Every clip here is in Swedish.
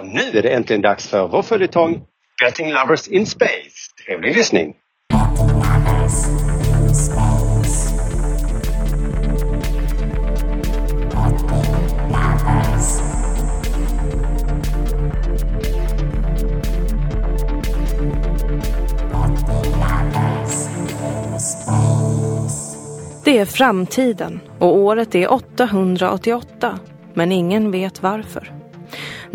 Och nu är det äntligen dags för vår följetong Betting Lovers in Space. Trevlig lyssning! Det är framtiden och året är 888, men ingen vet varför.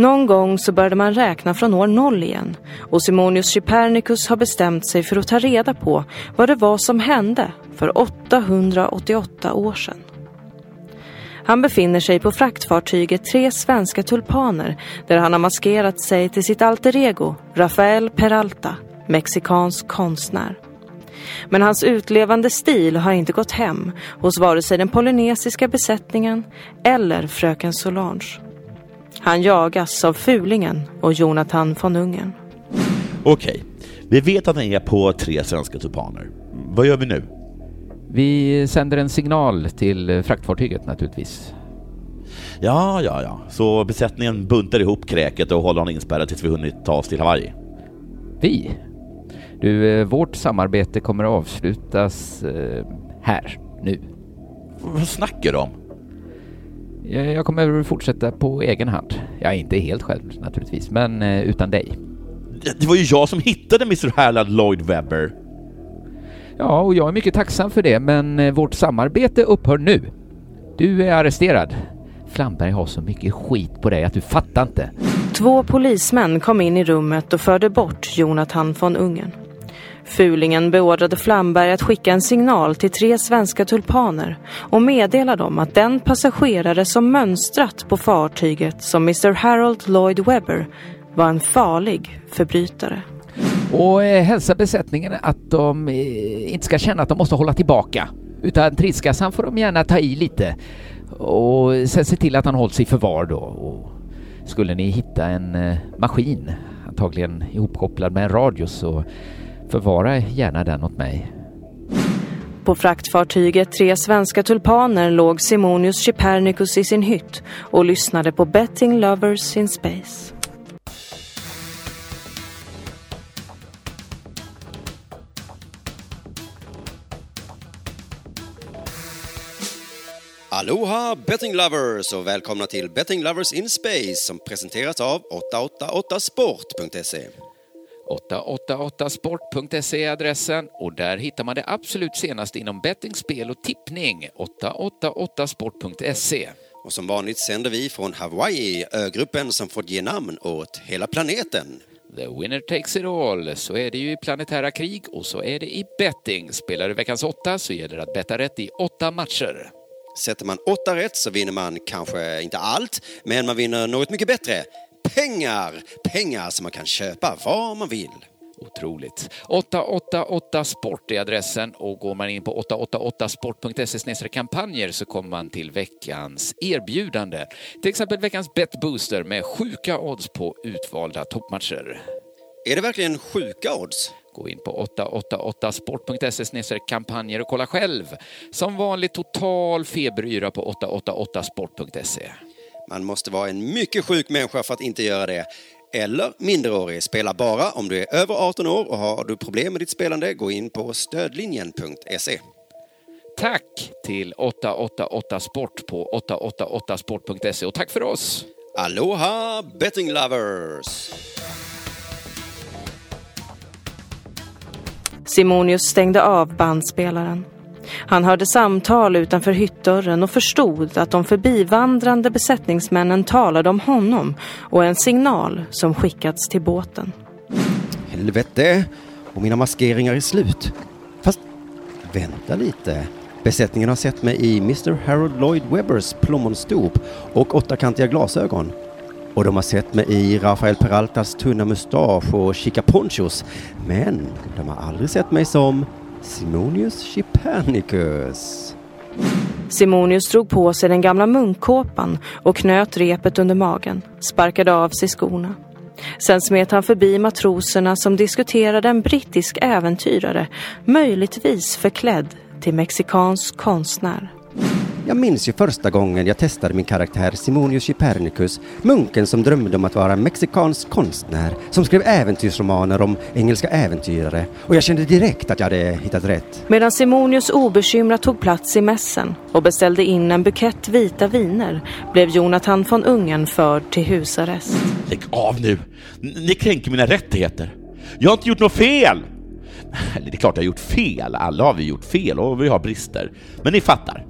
Någon gång så började man räkna från år noll igen och Simonius Copernicus har bestämt sig för att ta reda på vad det var som hände för 888 år sedan. Han befinner sig på fraktfartyget Tre svenska tulpaner där han har maskerat sig till sitt alter ego Rafael Peralta, mexikansk konstnär. Men hans utlevande stil har inte gått hem hos vare sig den polynesiska besättningen eller fröken Solange. Han jagas av Fulingen och Jonathan von Ungern. Okej, vi vet att ni är på tre svenska tulpaner. Vad gör vi nu? Vi sänder en signal till fraktfartyget naturligtvis. Ja, ja, ja. Så besättningen buntar ihop kräket och håller honom inspärrad tills vi hunnit ta oss till Hawaii? Vi? Du, eh, vårt samarbete kommer att avslutas eh, här, nu. Vad snackar du om? Jag kommer fortsätta på egen hand. Jag är inte helt själv naturligtvis, men eh, utan dig. Det- var ju jag som hittade Mr. Harlad Lloyd Webber. Ja, och jag är mycket tacksam för det, men eh, vårt samarbete upphör nu. Du är arresterad. Flamberg har så mycket skit på dig att du fattar inte. Två polismän kom in i rummet och förde bort Jonathan von Ungern. Fulingen beordrade Flamberg att skicka en signal till tre svenska tulpaner och meddela dem att den passagerare som mönstrat på fartyget som Mr. Harold Lloyd Webber var en farlig förbrytare. Och eh, hälsa besättningen att de eh, inte ska känna att de måste hålla tillbaka. Utan trilskassan får de gärna ta i lite. Och sen se till att han hålls i förvar då. Och skulle ni hitta en eh, maskin, antagligen ihopkopplad med en radio, så förvara gärna den åt mig. På fraktfartyget Tre svenska tulpaner låg Simonius Copernicus i sin hytt och lyssnade på Betting Lovers in Space. Aloha betting lovers och välkomna till Betting Lovers in Space som presenteras av 888sport.se. 888sport.se är adressen och där hittar man det absolut senaste inom betting, spel och tippning. 888sport.se. Och som vanligt sänder vi från Hawaii, ögruppen som fått ge namn åt hela planeten. The winner takes it all. Så är det ju i planetära krig och så är det i betting. Spelar du veckans åtta så gäller det att betta rätt i åtta matcher. Sätter man åtta rätt så vinner man kanske inte allt, men man vinner något mycket bättre. Pengar! Pengar som man kan köpa vad man vill. Otroligt. 888 Sport är adressen och går man in på 888sport.se kampanjer så kommer man till veckans erbjudande. Till exempel veckans Bet Booster med sjuka odds på utvalda toppmatcher. Är det verkligen sjuka odds? Gå in på 888sport.se kampanjer och kolla själv. Som vanligt total feberyra på 888sport.se. Man måste vara en mycket sjuk människa för att inte göra det. Eller minderårig. Spela bara om du är över 18 år och har du problem med ditt spelande, gå in på stödlinjen.se. Tack till 888 Sport på 888sport.se och tack för oss! Aloha betting lovers! Simonius stängde av bandspelaren. Han hörde samtal utanför hyttdörren och förstod att de förbivandrande besättningsmännen talade om honom och en signal som skickats till båten. Helvete! Och mina maskeringar är slut. Fast vänta lite. Besättningen har sett mig i Mr. Harold Lloyd Webbers plommonstop och åttakantiga glasögon. Och de har sett mig i Rafael Peraltas tunna mustasch och chica ponchos. Men de har aldrig sett mig som Simonius Chipanicus. Simonius drog på sig den gamla munkkåpan och knöt repet under magen, sparkade av sig skorna. Sen smet han förbi matroserna som diskuterade en brittisk äventyrare, möjligtvis förklädd till mexikansk konstnär. Jag minns ju första gången jag testade min karaktär Simonius Chypernicus, munken som drömde om att vara mexikansk konstnär, som skrev äventyrsromaner om engelska äventyrare och jag kände direkt att jag hade hittat rätt. Medan Simonius obekymrat tog plats i mässen och beställde in en bukett vita viner blev Jonathan von Ungen förd till husarrest. Lägg av nu! Ni kränker mina rättigheter. Jag har inte gjort något fel! Eller det är klart jag har gjort fel, alla har vi gjort fel och vi har brister. Men ni fattar.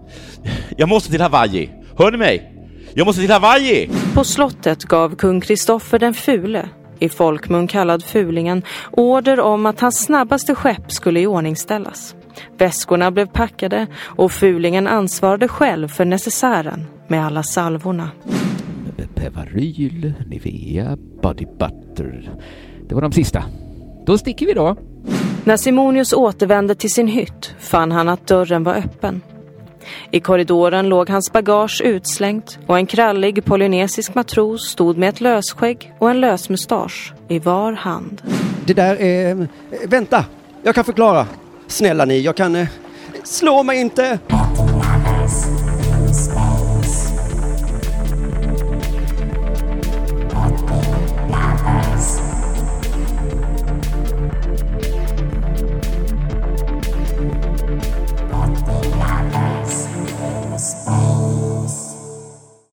Jag måste till Hawaii. Hör ni mig? Jag måste till Hawaii! På slottet gav kung Kristoffer den fule, i folkmun kallad Fulingen, order om att hans snabbaste skepp skulle iordningställas. Väskorna blev packade och Fulingen ansvarade själv för necessären med alla salvorna. Pevaryl, Nivea, Body Butter. Det var de sista. Då sticker vi då. När Simonius återvände till sin hytt fann han att dörren var öppen. I korridoren låg hans bagage utslängt och en krallig polynesisk matros stod med ett lösskägg och en lösmustasch i var hand. Det där är... Vänta! Jag kan förklara. Snälla ni, jag kan... Eh, slå mig inte!